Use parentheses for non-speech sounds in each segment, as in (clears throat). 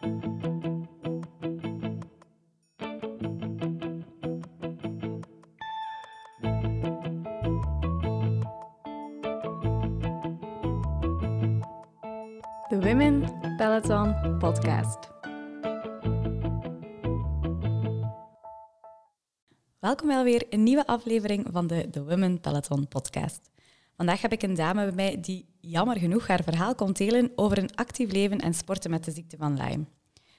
De Women Peloton Podcast. Welkom wel weer een nieuwe aflevering van de The Women Peloton Podcast. Vandaag heb ik een dame bij mij die jammer genoeg haar verhaal komt delen over een actief leven en sporten met de ziekte van Lyme.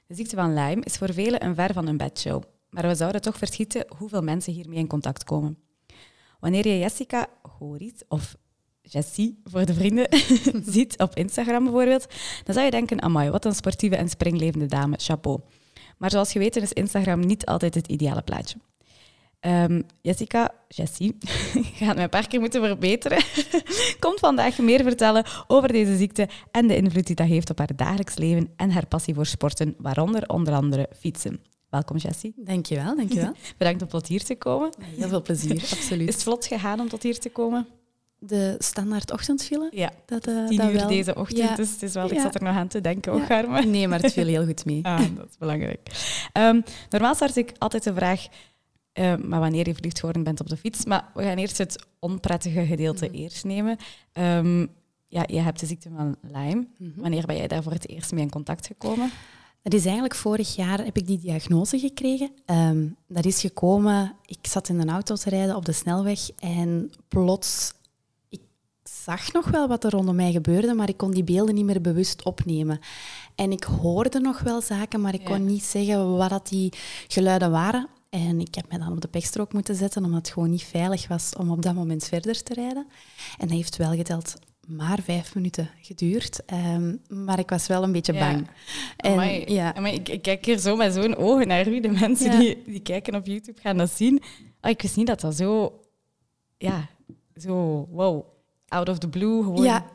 De ziekte van Lyme is voor velen een ver van een bedshow, maar we zouden toch verschieten hoeveel mensen hiermee in contact komen. Wanneer je Jessica Horit of Jessie voor de vrienden (laughs) ziet op Instagram bijvoorbeeld, dan zou je denken, amai, wat een sportieve en springlevende dame, chapeau. Maar zoals je weet is Instagram niet altijd het ideale plaatje. Um, Jessica, Jessie, (laughs) gaat mij een paar keer moeten verbeteren, (laughs) komt vandaag meer vertellen over deze ziekte en de invloed die dat heeft op haar dagelijks leven en haar passie voor sporten, waaronder onder andere fietsen. Welkom Jessie. Dankjewel, dankjewel. (laughs) Bedankt om tot hier te komen. Heel veel plezier, absoluut. Is het vlot gegaan om tot hier te komen? De standaard ochtendfile? Ja, dat, uh, tien uur wel. deze ochtend, ja. dus het is wel, ik zat er nog aan te denken, ook ja. Nee, maar het viel heel goed mee. Ah, dat is belangrijk. Um, normaal start ik altijd de vraag, uh, maar wanneer je verliefd geworden bent op de fiets. Maar we gaan eerst het onprettige gedeelte mm. eerst nemen. Um, ja, je hebt de ziekte van Lyme. Mm -hmm. Wanneer ben jij daar voor het eerst mee in contact gekomen? Dat is eigenlijk vorig jaar heb ik die diagnose gekregen. Um, dat is gekomen, ik zat in een auto te rijden op de snelweg en plots, ik zag nog wel wat er rondom mij gebeurde, maar ik kon die beelden niet meer bewust opnemen. En ik hoorde nog wel zaken, maar ik kon niet zeggen wat dat die geluiden waren. En ik heb mij dan op de pechstrook moeten zetten, omdat het gewoon niet veilig was om op dat moment verder te rijden. En dat heeft wel geteld maar vijf minuten geduurd. Um, maar ik was wel een beetje bang. Ja. En, ja. Ik, ik, kijk hier zo met zo'n ogen naar u. De mensen ja. die, die kijken op YouTube gaan dat zien. Oh, ik wist niet dat dat zo... Ja, zo... Wow. Out of the blue. Gewoon. Ja.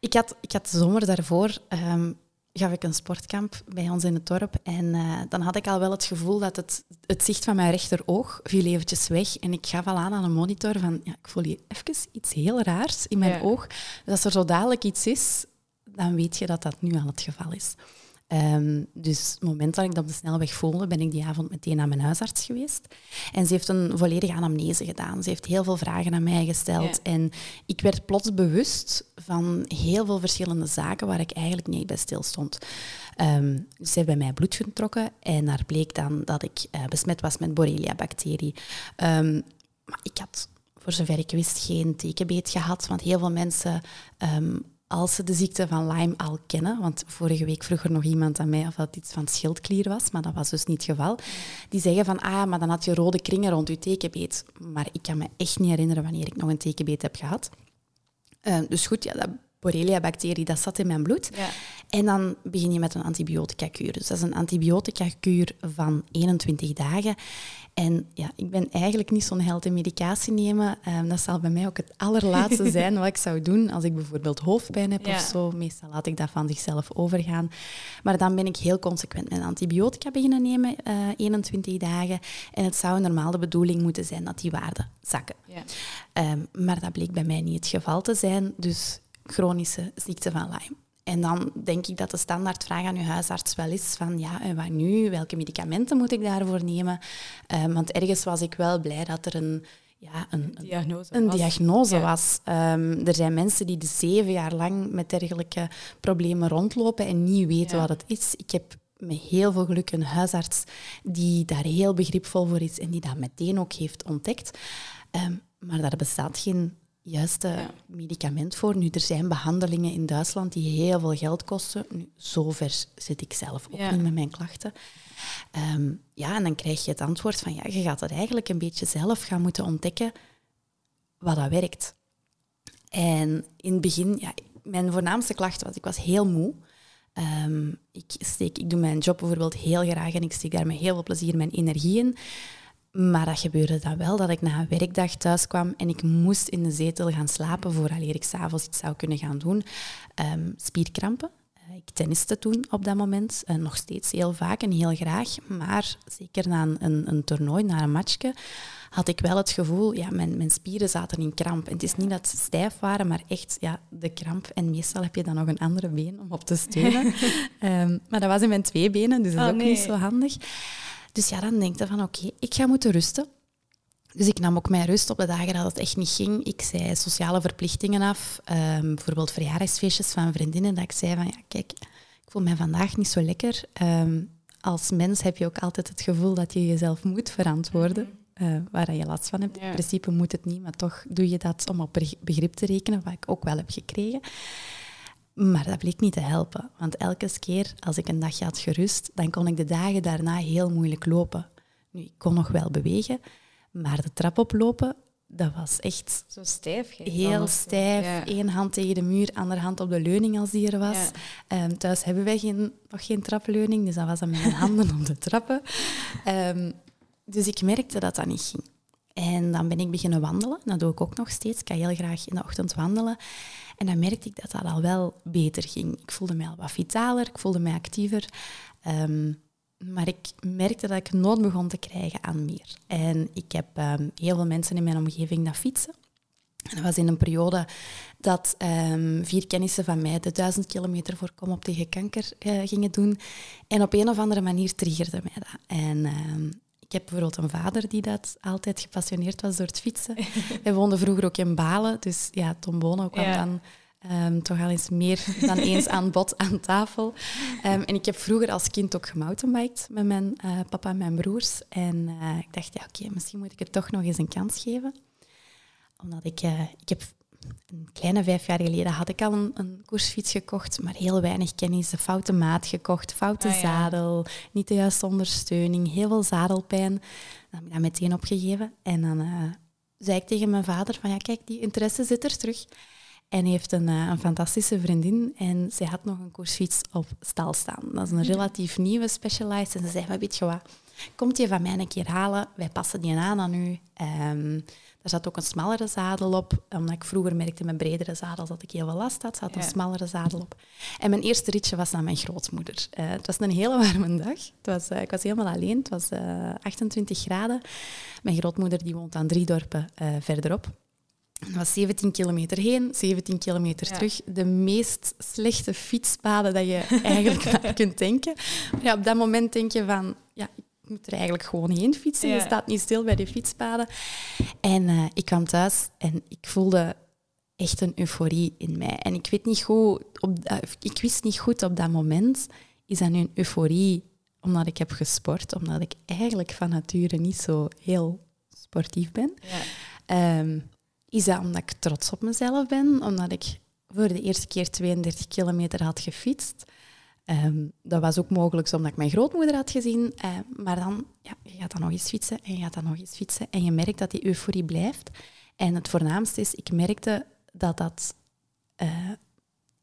Ik had, ik had de zomer daarvoor... Um, gaf ik een sportkamp bij ons in het dorp. En uh, dan had ik al wel het gevoel dat het, het zicht van mijn rechteroog viel eventjes weg. En ik gaf al aan aan een monitor van, ja, ik voel hier even iets heel raars in mijn ja. oog. Dus als er zo dadelijk iets is, dan weet je dat dat nu al het geval is. Um, dus het moment dat ik dat op de snelweg voelde, ben ik die avond meteen naar mijn huisarts geweest. En ze heeft een volledige anamnese gedaan. Ze heeft heel veel vragen aan mij gesteld. Ja. En ik werd plots bewust van heel veel verschillende zaken waar ik eigenlijk niet bij stil stond. Um, ze heeft bij mij bloed getrokken en daar bleek dan dat ik uh, besmet was met Borrelia-bacterie. Um, maar ik had voor zover ik wist geen tekenbeet gehad, want heel veel mensen um, als ze de ziekte van Lyme al kennen, want vorige week vroeg er nog iemand aan mij of dat iets van schildklier was, maar dat was dus niet het geval, die zeggen van, ah, maar dan had je rode kringen rond je tekenbeet. Maar ik kan me echt niet herinneren wanneer ik nog een tekenbeet heb gehad. Uh, dus goed, ja, dat Borrelia-bacterie, dat zat in mijn bloed. Ja. En dan begin je met een antibiotica-kuur. Dus dat is een antibiotica-kuur van 21 dagen. En ja, ik ben eigenlijk niet zo'n held in medicatie nemen. Um, dat zal bij mij ook het allerlaatste (laughs) zijn wat ik zou doen als ik bijvoorbeeld hoofdpijn heb ja. of zo. Meestal laat ik dat van zichzelf overgaan. Maar dan ben ik heel consequent met antibiotica beginnen nemen, uh, 21 dagen. En het zou normaal de bedoeling moeten zijn dat die waarden zakken. Ja. Um, maar dat bleek bij mij niet het geval te zijn. Dus chronische ziekte van Lyme. En dan denk ik dat de standaardvraag aan uw huisarts wel is van ja, en wat nu? Welke medicamenten moet ik daarvoor nemen? Um, want ergens was ik wel blij dat er een, ja, een, een diagnose een was. Diagnose ja. was. Um, er zijn mensen die de zeven jaar lang met dergelijke problemen rondlopen en niet weten ja. wat het is. Ik heb met heel veel geluk een huisarts die daar heel begripvol voor is en die dat meteen ook heeft ontdekt. Um, maar daar bestaat geen juiste ja. medicament voor. Nu, er zijn behandelingen in Duitsland die heel veel geld kosten. Nu, zover zit ik zelf ook ja. niet met mijn klachten. Um, ja, en dan krijg je het antwoord van, ja, je gaat het eigenlijk een beetje zelf gaan moeten ontdekken wat dat werkt. En in het begin, ja, mijn voornaamste klacht was, ik was heel moe. Um, ik, steek, ik doe mijn job bijvoorbeeld heel graag en ik steek daar met heel veel plezier mijn energie in. Maar dat gebeurde dan wel, dat ik na een werkdag thuis kwam en ik moest in de zetel gaan slapen vooraleer ik s'avonds iets zou kunnen gaan doen. Um, spierkrampen. ik tenniste toen op dat moment. En nog steeds heel vaak en heel graag. Maar zeker na een, een, toernooi, na een matchje, had ik wel het gevoel, ja, mijn, mijn spieren zaten in kramp. En het is niet dat ze stijf waren, maar echt ja, de kramp. En meestal heb je dan nog een andere been om op te steunen. (laughs) Ehm, maar dat was in mijn twee benen, dus dat is oh, ook niet zo handig. Dus ja, dan denk je van oké, ik ga moeten rusten. Dus ik nam ook mijn rust op de dagen dat het echt niet ging. Ik zei sociale verplichtingen af, um, bijvoorbeeld verjaardagsfeestjes van vriendinnen, dat ik zei van ja, kijk, ik voel mij vandaag niet zo lekker. Ehm, als mens heb je ook altijd het gevoel dat je jezelf moet verantwoorden, uh, waar je last van hebt. In principe moet het niet, maar toch doe je dat om op begrip te rekenen, wat ik ook wel heb gekregen. Maar dat bleek niet te helpen, want elke keer als ik een dagje had gerust, dan kon ik de dagen daarna heel moeilijk lopen. Nu, ik kon nog wel bewegen, maar de trap oplopen, dat was echt... Zo stijf? Heel stijf. Eén hand tegen de muur, andere hand op de leuning als die er was. Ehm, thuis hebben wij geen, nog geen trapleuning, dus dat was dan met mijn handen (laughs) op de trappen. Um, dus ik merkte dat dat niet ging. En dan ben ik beginnen wandelen. Dat doe ik ook nog steeds. Ik ga heel graag in de ochtend wandelen. En dan merkte ik dat dat al wel beter ging. Ik voelde mij al wat vitaler, ik voelde mij actiever. Ehm, maar ik merkte dat ik nood begon te krijgen aan meer. En ik heb um, heel veel mensen in mijn omgeving dat fietsen. En dat was in een periode dat um, vier kennissen van mij de duizend kilometer voor Kom op tegen kanker uh, gingen doen. En op een of andere manier triggerde mij dat. En ik heb bijvoorbeeld een vader die dat altijd gepassioneerd was door het fietsen. (laughs) Hij woonde vroeger ook in Balen, dus ja, Tom Bono kwam dan um, toch al eens meer (laughs) dan eens aan bod aan tafel. Um, en ik heb vroeger als kind ook gemountainbiked met mijn uh, papa en mijn broers. En uh, ik dacht, ja, oké, misschien moet ik het toch nog eens een kans geven. Omdat ik, uh, ik heb een kleine vijf jaar geleden had ik al een, een, koersfiets gekocht, maar heel weinig kennis. De foute maat gekocht, foute ah, zadel, niet de juiste ondersteuning, heel veel zadelpijn. Dan heb ik dat meteen opgegeven. En dan uh, zei ik tegen mijn vader van ja, kijk, die interesse zit er terug. En hij heeft een, uh, een fantastische vriendin en zij had nog een koersfiets op stal staan. Dat is een relatief nieuwe Specialized. En ze zei, maar weet je wat, komt je van mij een keer halen? Wij passen die aan aan u. Um, er zat ook een smallere zadel op, omdat ik vroeger merkte met bredere zadels dat ik heel veel last had. zat een smallere zadel op. En mijn eerste ritje was naar mijn grootmoeder. Uh, het was een hele (laughs) warme dag. Het was, uh, ik was helemaal alleen. Het was uh, eh, 28 graden. Mijn grootmoeder die woont aan drie dorpen verderop. Het was 17 kilometer heen, 17 kilometer terug. De meest slechte fietspaden dat je (laughs) eigenlijk (laughs) maar kunt denken. Maar ja, op dat moment denk je van, ja, ik moet er eigenlijk gewoon heen fietsen. Je staat niet stil bij de fietspaden. En uh, ik kwam thuis en ik voelde echt een euforie in mij. En ik, weet niet goed, op, ik wist niet goed op dat moment, is dat nu een euforie omdat ik heb gesport, omdat ik eigenlijk van nature niet zo heel sportief ben. Ja. Ehm, is dat omdat ik trots op mezelf ben, omdat ik voor de eerste keer 32 kilometer had gefietst. Um, dat was ook mogelijk omdat ik mijn grootmoeder had gezien. Uh, maar dan, ja, je gaat dan nog eens fietsen en je gaat dan nog eens fietsen. En je merkt dat die euforie blijft. En het voornaamste is, ik merkte dat dat uh,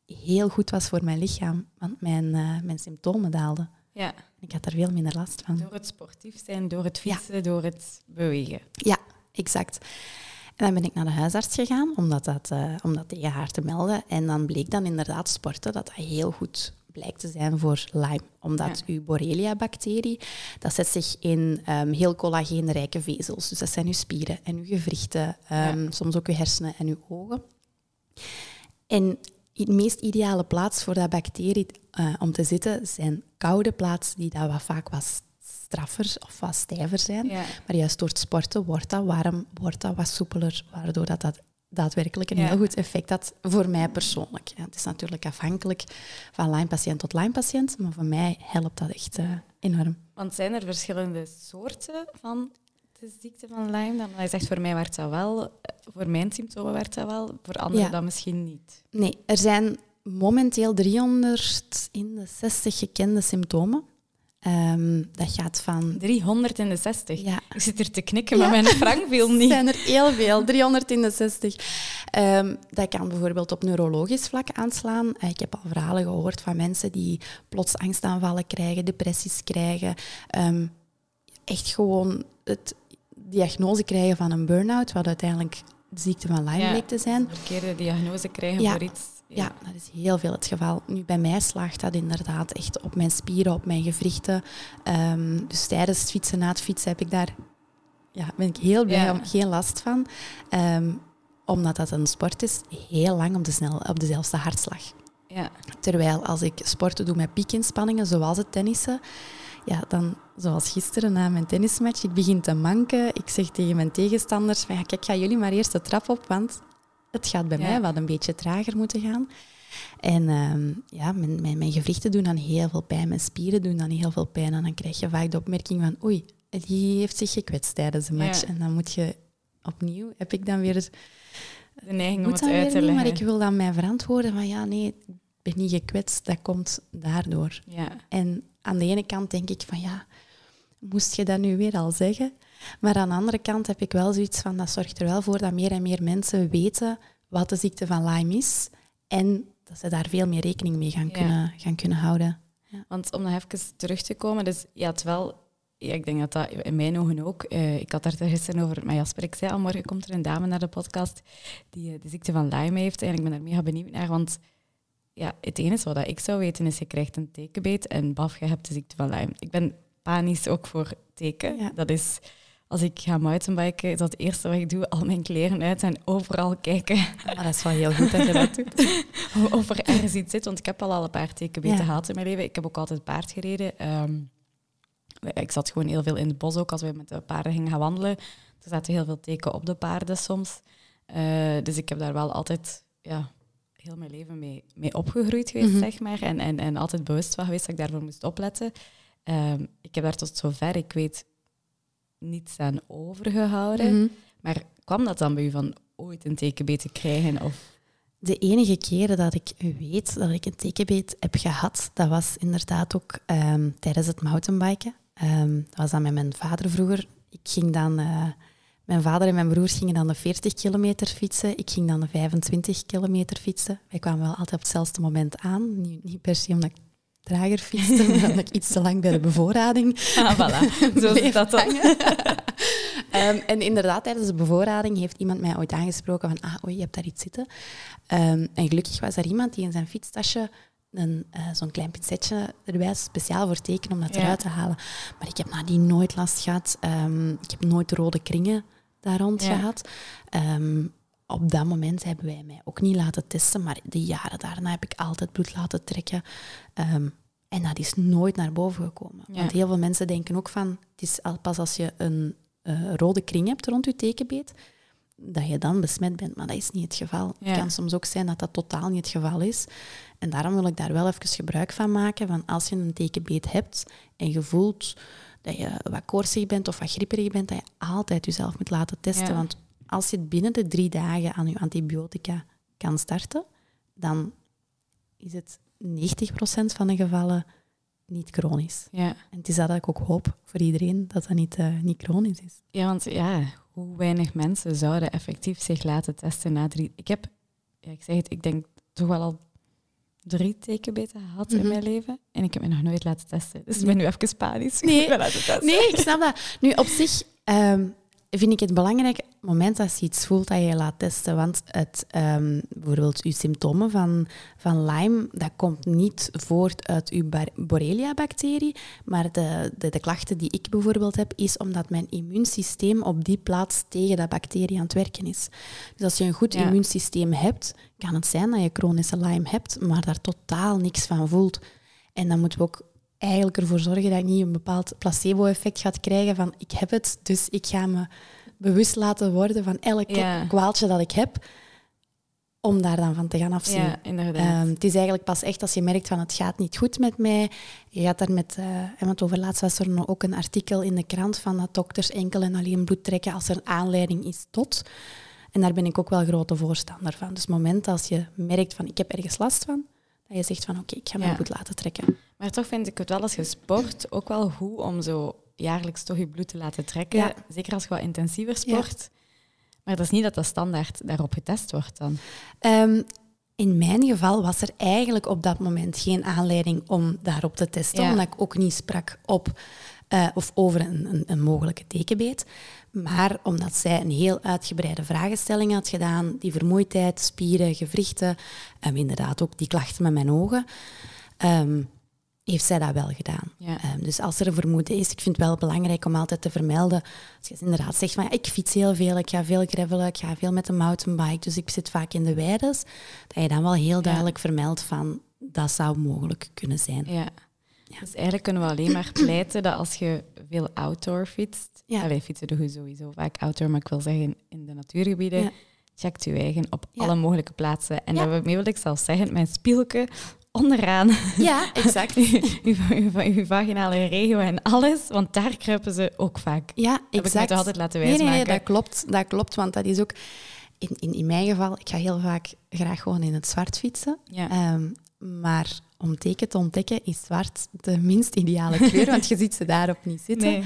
heel goed was voor mijn lichaam. Want mijn, uh, mijn symptomen daalden. Ja. Ik had er veel minder last van. Door het sportief zijn, door het fietsen, door het bewegen. Ja, exact. En dan ben ik naar de huisarts gegaan om dat, dat, uh, om dat tegen haar te melden. En dan bleek dan inderdaad sporten dat dat heel goed blijkt te zijn voor Lyme. Omdat uw Borrelia-bacterie, dat zet zich in um, heel collageenrijke vezels. Dus dat zijn uw spieren en uw gewrichten, um, soms ook uw hersenen en uw ogen. En de meest ideale plaats voor dat bacterie uh, om te zitten zijn koude plaatsen die dat wat vaak wat straffer of wat stijver zijn. Maar juist door het sporten wordt dat warm, wordt dat wat soepeler, waardoor dat, dat daadwerkelijk een heel goed effect had voor mij persoonlijk. Ja, het is natuurlijk afhankelijk van Lyme-patiënt tot Lyme-patiënt, maar voor mij helpt dat echt uh, enorm. Want zijn er verschillende soorten van de ziekte van Lyme? Dan hij zegt voor mij werkt dat wel, eh, voor mijn symptomen werkt dat wel, voor anderen dan misschien niet. Nee, er zijn momenteel 360 gekende symptomen. Um, dat gaat van... 360? Ja. Ik zit hier te knikken, maar mijn frank viel niet. (laughs) Er zijn er heel veel, 360. Um, ehm, dat kan bijvoorbeeld op neurologisch vlak aanslaan. Uh, ik heb al verhalen gehoord van mensen die plots angstaanvallen krijgen, depressies krijgen. Um, echt gewoon het diagnose krijgen van een burn-out, wat uiteindelijk de ziekte van Lyme ja, bleek te zijn. Verkeerde diagnose krijgen voor iets Ja. dat is heel veel het geval. Nu, bij mij slaagt dat inderdaad echt op mijn spieren, op mijn gewrichten. Ehm, dus tijdens het fietsen, na het fietsen, heb ik daar, ja, ben ik heel blij om, geen last van. Ehm, omdat dat een sport is, heel lang op, de snel, op dezelfde hartslag. Ja. Terwijl als ik sporten doe met piekinspanningen, zoals het tennissen, ja, dan, zoals gisteren na mijn tennismatch, ik begin te manken. Ik zeg tegen mijn tegenstanders, van, ja, kijk, ga jullie maar eerst de trap op, want het gaat bij mij wat een beetje trager moeten gaan. En ehm, ja, mijn, mijn, mijn, gewrichten doen dan heel veel pijn, mijn spieren doen dan heel veel pijn. En dan krijg je vaak de opmerking van, oei, die heeft zich gekwetst tijdens de match. En dan moet je opnieuw, heb ik dan weer de neiging om het uit te leggen. Maar ik wil dan mij verantwoorden van, ja, nee, ik ben niet gekwetst, dat komt daardoor. Ja. En aan de ene kant denk ik van, ja, moest je dat nu weer al zeggen? Maar aan de andere kant heb ik wel zoiets van, dat zorgt er wel voor dat meer en meer mensen weten wat de ziekte van Lyme is. En dat ze daar veel meer rekening mee gaan kunnen, gaan kunnen houden. Ja. Want om nog even terug te komen, dus je had wel, ja, ik denk dat dat in mijn ogen ook, uh, ik had daar gisteren over met Jasper, ik zei al, morgen komt er een dame naar de podcast die uh, de ziekte van Lyme heeft. En ik ben daar mega benieuwd naar, want ja, het enige wat ik zou weten is, je krijgt een tekenbeet en baf, je hebt de ziekte van Lyme. Ik ben panisch ook voor teken. Dat is als ik ga mountainbiken, is dat het eerste wat ik doe, al mijn kleren uit en overal kijken. Maar ah, dat is wel heel goed dat je dat doet. (laughs) of er ergens iets zit, want ik heb al al een paar tekenbeten ja. gehad in mijn leven. Ik heb ook altijd paard gereden. Ehm, ik zat gewoon heel veel in het bos ook, als we met de paarden gingen gaan wandelen. Er zaten heel veel teken op de paarden soms. Uh, dus ik heb daar wel altijd ja, heel mijn leven mee, mee opgegroeid geweest, mhm. zeg maar. En, en, en altijd bewust van geweest dat ik daarvoor moest opletten. Um, ik heb daar tot zover ik weet niets aan overgehouden. Mhm. Maar kwam dat dan bij u van ooit een tekenbeet te krijgen? Of? De enige keren dat ik weet dat ik een tekenbeet heb gehad, dat was inderdaad ook ehm, tijdens het mountainbiken. Um, dat was dan met mijn vader vroeger. Ik ging dan... Uh, mijn vader en mijn broers gingen dan de 40 kilometer fietsen. Ik ging dan de 25 kilometer fietsen. Wij kwamen wel altijd op hetzelfde moment aan. Niet, niet per se omdat ik trager fietste, omdat ik iets te lang bij de bevoorrading (laughs) Ah, voilà. Zo is dat dan. um, (laughs) en inderdaad, tijdens de bevoorrading heeft iemand mij ooit aangesproken van ah, oei, je hebt daar iets zitten. Um, en gelukkig was er iemand die in zijn fietstasje een, uh, zo'n klein pincetje erbij speciaal voor tekenen om dat eruit te halen. Maar ik heb nadien nooit last gehad. Um, ik heb nooit rode kringen daar rond ja. gehad. Op dat moment hebben wij mij ook niet laten testen, maar de jaren daarna heb ik altijd bloed laten trekken. Um, en dat is nooit naar boven gekomen. Want heel veel mensen denken ook van, het is al pas als je een uh, rode kring hebt rond je tekenbeet, dat je dan besmet bent. Maar dat is niet het geval. Het kan soms ook zijn dat dat totaal niet het geval is. En daarom wil ik daar wel even gebruik van maken. Van als je een tekenbeet hebt en je voelt dat je wat koortsig bent of wat gripperig bent, dat je altijd jezelf moet laten testen. Want als je binnen de drie dagen aan je antibiotica kan starten, dan is het 90% van de gevallen niet chronisch. Ja. En het is dat ik ook hoop voor iedereen, dat dat niet, uh, niet chronisch is. Ja, want ja, hoe weinig mensen zouden effectief zich laten testen na drie... Ik heb, ja, ik zeg het, ik denk toch wel al drie tekenbeten gehad in mhm. mijn leven. En ik heb me nog nooit laten testen. Dus ik ben nu even panisch. (laughs) Nee, nee ik snap dat. Nu, op zich... Um, vind ik het belangrijk, het moment dat je iets voelt, dat je je laat testen. Want het, um, bijvoorbeeld je symptomen van, van Lyme, dat komt niet voort uit je Borrelia-bacterie. Maar de, de, de, klachten die ik bijvoorbeeld heb, is omdat mijn immuunsysteem op die plaats tegen dat bacterie aan het werken is. Dus als je een goed immuunsysteem hebt, kan het zijn dat je chronische Lyme hebt, maar daar totaal niks van voelt. En dan moeten we ook eigenlijk ervoor zorgen dat ik niet een bepaald placebo-effect ga krijgen van ik heb het, dus ik ga me bewust laten worden van elk ja. kwaaltje dat ik heb, om daar dan van te gaan afzien. Ja, inderdaad. Um, het is eigenlijk pas echt als je merkt van het gaat niet goed met mij. Je gaat daar met, uh, want over laatst was er ook een artikel in de krant van dat dokters enkel en alleen bloed trekken als er een aanleiding is tot. En daar ben ik ook wel grote voorstander van. Dus het moment als je merkt van ik heb ergens last van, dat je zegt van oké, ik ga mijn bloed laten trekken. Maar toch vind ik het wel als je sport ook wel goed om zo jaarlijks toch je bloed te laten trekken. Zeker als je wat intensiever sport. Maar dat is niet dat dat standaard daarop getest wordt dan. Um, in mijn geval was er eigenlijk op dat moment geen aanleiding om daarop te testen, omdat ik ook niet sprak op eh, of over een, een, een mogelijke tekenbeet. Maar omdat zij een heel uitgebreide vragenstelling had gedaan, die vermoeidheid, spieren, gewrichten, en inderdaad ook die klachten met mijn ogen, ehm, heeft zij dat wel gedaan. Ja. Ehm, dus als er een vermoeden is, ik vind het wel belangrijk om altijd te vermelden, als je inderdaad zegt van ja, ik fiets heel veel, ik ga veel gravelen, ik ga veel met de mountainbike, dus ik zit vaak in de weides, dat je dan wel heel duidelijk vermeldt van dat zou mogelijk kunnen zijn. Ja. Dus eigenlijk kunnen we alleen maar (clears throat) pleiten dat als je veel outdoor fietst, Ja. Allee, fietsen doe je sowieso vaak outdoor, maar ik wil zeggen in de natuurgebieden, Ja. checkt je eigen op Ja. alle mogelijke plaatsen. En Ja. daarmee wil ik zelfs zeggen, mijn spielke onderaan, (laughs) Ja, exact. (laughs) uw, vaginale regio en alles, want daar kruipen ze ook vaak. Ja, Heb ik exact. toch altijd laten nee, nee, wijsmaken. nee, dat klopt. Dat klopt, want dat is ook... In, in, in mijn geval, ik ga heel vaak graag gewoon in het zwart fietsen. Ja. Ehm, maar om teken te ontdekken is zwart de minst ideale kleur, want je ziet ze daarop niet zitten. Nee.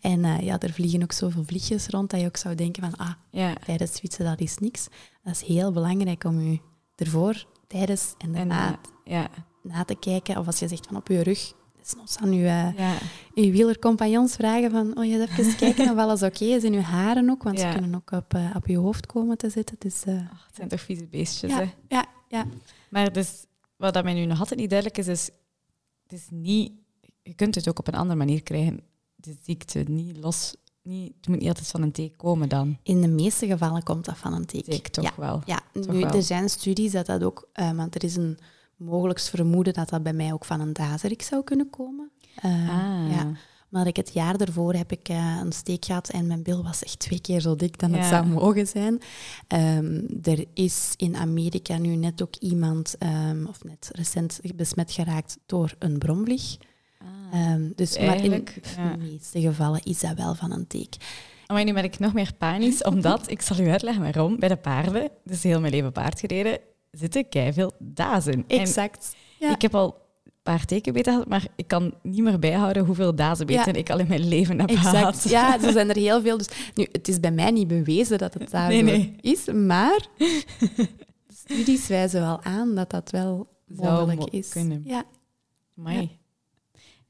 En eh, ja, er vliegen ook zoveel vliegjes rond dat je ook zou denken van, ah, Ja. tijdens fietsen dat is niks. Dat is heel belangrijk om je ervoor, tijdens en daarna En, ja. na te kijken. Of als je zegt van op je rug, desnoods aan je, eh, Ja. je wielercompagnons vragen van, oh, je even kijken of alles oké is. En je haren ook, want ze kunnen ook op, eh, op je hoofd komen te zitten. Dus eh, het zijn toch vieze beestjes, ja, hè? ja, ja. Maar dus, wat dat mij nu nog altijd niet duidelijk is, is... Het is niet... Je kunt het ook op een andere manier krijgen. De ziekte, niet los... Niet, het moet niet altijd van een teken komen dan. In de meeste gevallen komt dat van een teken. Zeker toch ja. wel. Ja, Toch nu, wel. er zijn studies dat dat ook, eh, want er is een mogelijks vermoeden dat dat bij mij ook van een dazerik zou kunnen komen. Eh, Ah. ja. Maar ik het jaar daarvoor heb ik eh, een steek gehad en mijn bil was echt twee keer zo dik dan het zou mogen zijn. Ehm, er is in Amerika nu net ook iemand, ehm, of net recent besmet geraakt door een bromvlieg. Ah. Ehm, dus, maar in ja. de meeste gevallen is dat wel van een teek. Maar nu ben ik nog meer panisch, omdat, ik zal u uitleggen waarom, bij de paarden, dus heel mijn leven paard gereden, zitten veel dazen. En Exact. Ja. ik heb al paar tekenbeten gehad, maar ik kan niet meer bijhouden hoeveel dazenbeten Ja. ik al in mijn leven heb Exact. gehad. Ja, zo zijn er heel veel. Dus, nu, het is bij mij niet bewezen dat het Nee, nee. is, maar (laughs) studies wijzen wel aan dat dat wel mogelijk mo- is. kunnen. Ja, Amai.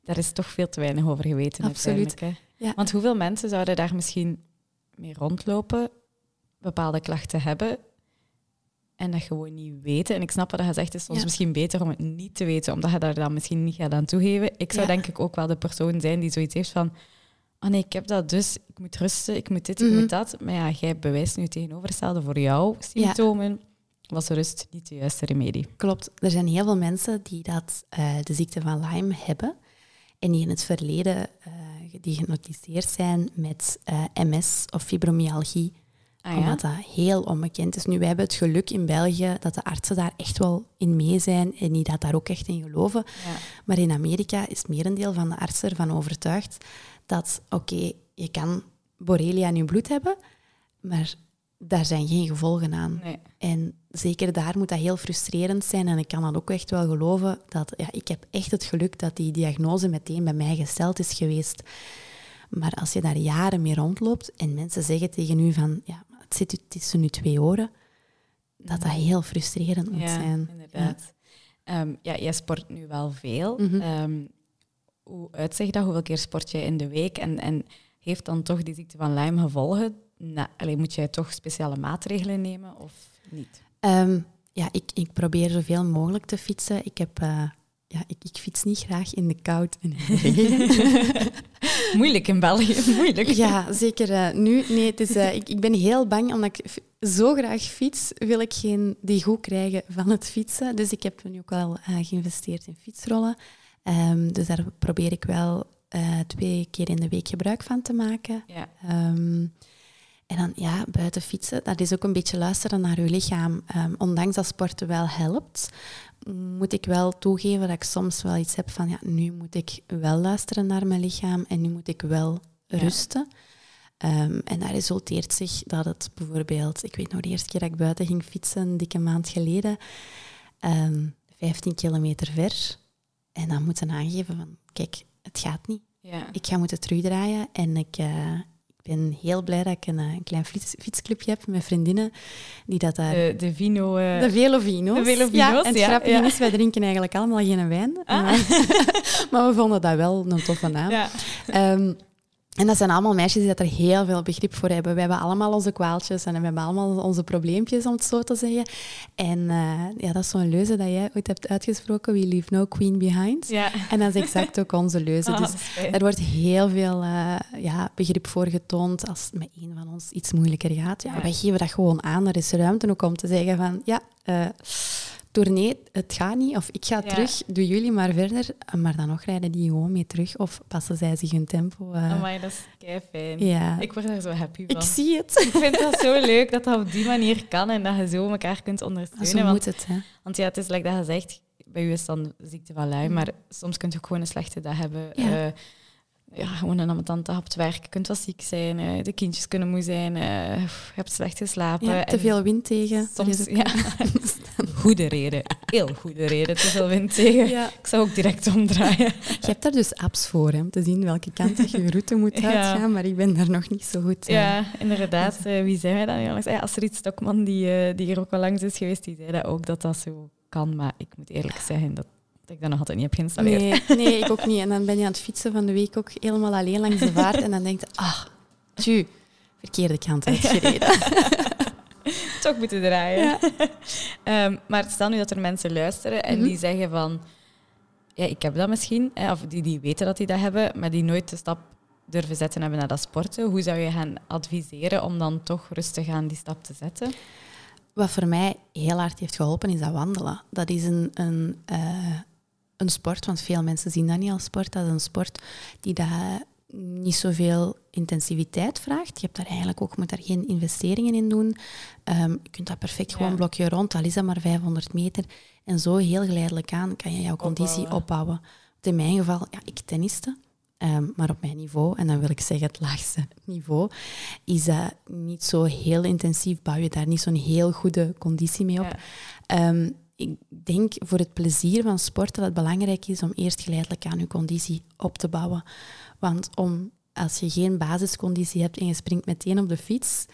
Daar is toch veel te weinig over geweten Absoluut. uiteindelijk. Hè? Ja. Want hoeveel mensen zouden daar misschien mee rondlopen, bepaalde klachten hebben en dat gewoon niet weten? En ik snap wat je zegt, het is soms Ja. misschien beter om het niet te weten, omdat je daar dan misschien niet gaat aan toegeven. Ik zou Ja. denk ik ook wel de persoon zijn die zoiets heeft van oh nee, ik heb dat dus, ik moet rusten, ik moet dit, Mhm. ik moet dat. Maar ja, jij bewijst nu tegenovergestelde voor jouw symptomen. Was rust niet de juiste remedie? klopt. Er zijn heel veel mensen die dat, eh, de ziekte van Lyme hebben en die in het verleden eh gediagnosticeerd zijn met eh, MS of fibromyalgie. Ah, ja? Omdat dat heel onbekend is. Nu, wij hebben het geluk in België dat de artsen daar echt wel in mee zijn en die dat daar ook echt in geloven. Ja. Maar in Amerika is merendeel van de artsen ervan overtuigd dat, oké, je kan borrelia in je bloed hebben, maar daar zijn geen gevolgen aan. Nee. En zeker daar moet dat heel frustrerend zijn. En ik kan dat ook echt wel geloven. Dat, ja, ik heb echt het geluk dat die diagnose meteen bij mij gesteld is geweest. Maar als je daar jaren mee rondloopt en mensen zeggen tegen u van... Ja, het zit tussen nu twee oren. Dat dat heel frustrerend moet ja, zijn. inderdaad. Ja. ja, jij sport nu wel veel. Mhm. Ehm, hoe uitzicht dat? Hoeveel keer sport je in de week? En, en heeft dan toch die ziekte van Lyme gevolgen? Nou, allee, moet jij toch speciale maatregelen nemen of niet? Ehm, ja, ik, ik probeer zoveel mogelijk te fietsen. Ik, heb, eh, ja, ik, ik fiets niet graag in de koud en (laughs) regen. (laughs) Moeilijk in België, (laughs) moeilijk. Ja, zeker. eh, nu, nee, het is, eh, ik, ik ben heel bang, omdat ik zo graag fiets, wil ik geen die goed krijgen van het fietsen. Dus ik heb nu ook wel eh, geïnvesteerd in fietsrollen. Ehm, dus daar probeer ik wel twee keer in de week gebruik van te maken. Ja. Ehm, en dan, ja, buiten fietsen, dat is ook een beetje luisteren naar je lichaam. Ehm, ondanks dat sporten wel helpt, moet ik wel toegeven dat ik soms wel iets heb van, ja, nu moet ik wel luisteren naar mijn lichaam en nu moet ik wel Ja. rusten. Ehm, en dat resulteert zich dat het bijvoorbeeld, ik weet nog de eerste keer dat ik buiten ging fietsen, een dikke maand geleden, ehm 15 kilometer ver. En dan moeten aangeven van, kijk, het gaat niet Ja. ik ga moeten terugdraaien en ik, eh, ik ben heel blij dat ik een, een klein fiets, fietsclubje heb met vriendinnen die dat daar... De, de vino... Uh... De Velovino's. De Velovino's, ja. En het ja, grappige ja. is, wij drinken eigenlijk allemaal geen wijn. Ah. Eh, (laughs) maar we vonden dat wel een toffe naam. Ja. Ehm, en dat zijn allemaal meisjes die dat er heel veel begrip voor hebben. We hebben allemaal onze kwaaltjes en we hebben allemaal onze probleempjes, om het zo te zeggen. En eh, ja, dat is zo'n leuze dat jij ooit hebt uitgesproken. We leave no queen behind. Ja. En dat is exact ook onze leuze. (laughs) Ah, dus er wordt heel veel eh, ja, begrip voor getoond als het met een van ons iets moeilijker gaat. Ja, Ja. Wij geven dat gewoon aan. Er is ruimte ook om te zeggen van... Ja, eh tournee, het gaat niet. Of ik ga Ja. terug, doe jullie maar verder. Maar dan nog rijden die gewoon mee terug. Of passen zij zich hun tempo. eh. Amai, dat is kei fijn. ja. Ik word er zo happy van. Ik zie het. Ik vind dat zo leuk dat dat op die manier kan en dat je zo elkaar kunt ondersteunen. Zo want, moet het, hè. want ja, het is like dat je zegt, bij u is dan ziekte van Lyme, maar soms kun je ook gewoon een slechte dag hebben. Mm. Ja. Ja. ja, gewoon een ambetante op het werk. Je kunt wel ziek zijn, eh, de kindjes kunnen moe zijn, eh, je hebt slecht geslapen. Ja, te veel wind tegen. Soms, ja. (laughs) Goede reden, heel goede reden, te veel wind tegen. Ja. Ik zou ook direct omdraaien. Je hebt daar dus apps voor, hè, om te zien welke kant je route moet Ja. uitgaan. Maar ik ben daar nog niet zo goed in. Ja, inderdaad. Eh, wie zijn wij dan? Ja, langs- ja, Astrid Stokman, die, eh, die hier ook al langs is geweest, die zei dat ook, dat dat zo kan. Maar ik moet eerlijk zeggen dat, dat ik dat nog altijd niet heb geïnstalleerd. Nee, nee, ik ook niet. En dan ben je aan het fietsen van de week ook helemaal alleen langs de vaart. En dan denk je, ah, tju, verkeerde kant (laughs) uitgereden. (laughs) Toch moeten draaien. Ja. (laughs) Ehm, maar stel nu dat er mensen luisteren en Mhm. die zeggen van... Ja, ik heb dat misschien. Hè, of die, die weten dat die dat hebben, maar die nooit de stap durven zetten hebben naar dat sporten. Hoe zou je hen adviseren om dan toch rustig aan die stap te zetten? Wat voor mij heel hard heeft geholpen, is dat wandelen. Dat is een, een, eh, een sport, want veel mensen zien dat niet als sport. Dat is een sport die dat niet zoveel intensiviteit vraagt. Je hebt daar eigenlijk ook, moet daar geen investeringen in doen. Ehm, je kunt dat perfect gewoon Ja. blokje rond, al is dat maar 500 meter. En zo heel geleidelijk aan kan je jouw conditie Opbouwen. in mijn geval, ja, ik tenniste, ehm, maar op mijn niveau, en dan wil ik zeggen het laagste (laughs) niveau, is dat niet zo heel intensief, bouw je daar niet zo'n heel goede conditie mee op. Ja. Ehm, ik denk voor het plezier van sporten dat het belangrijk is om eerst geleidelijk aan je conditie op te bouwen. Want om, als je geen basisconditie hebt en je springt meteen op de fiets,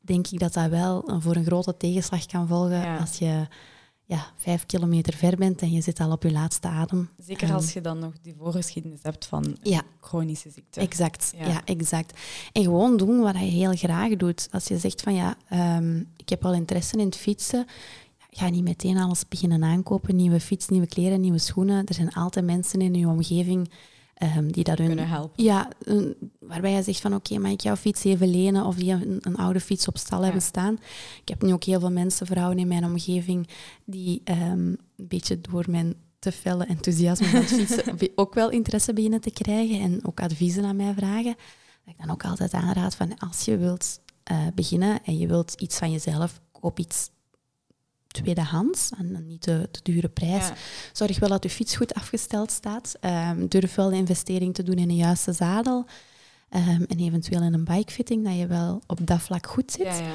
denk ik dat dat wel voor een grote tegenslag kan volgen Ja. als je ja, vijf kilometer ver bent en je zit al op je laatste adem. Zeker als je dan nog die voorgeschiedenis hebt van Ja. chronische ziekte. Exact, Ja. ja. exact. En gewoon doen wat je heel graag doet. Als je zegt van ja, ehm, ik heb wel interesse in het fietsen, ga niet meteen alles beginnen aankopen. Nieuwe fiets, nieuwe kleren, nieuwe schoenen. Er zijn altijd mensen in je omgeving ehm, die dat hun... kunnen helpen. Ja, waarbij je zegt van oké, mag ik jouw fiets even lenen of die een, een oude fiets op stal Ja. hebben staan. Ik heb nu ook heel veel mensen, vrouwen in mijn omgeving, die ehm, een beetje door mijn te felle enthousiasme van het (laughs) fietsen ook wel interesse beginnen te krijgen en ook adviezen aan mij vragen. Dat ik dan ook altijd aanraad van als je wilt eh, beginnen en je wilt iets van jezelf, koop iets tweedehands en niet de, de dure prijs. Ja. Zorg wel dat je fiets goed afgesteld staat. Ehm, durf wel de investering te doen in een juiste zadel. Ehm, en eventueel in een bikefitting, dat je wel op dat vlak goed zit. Ja, ja.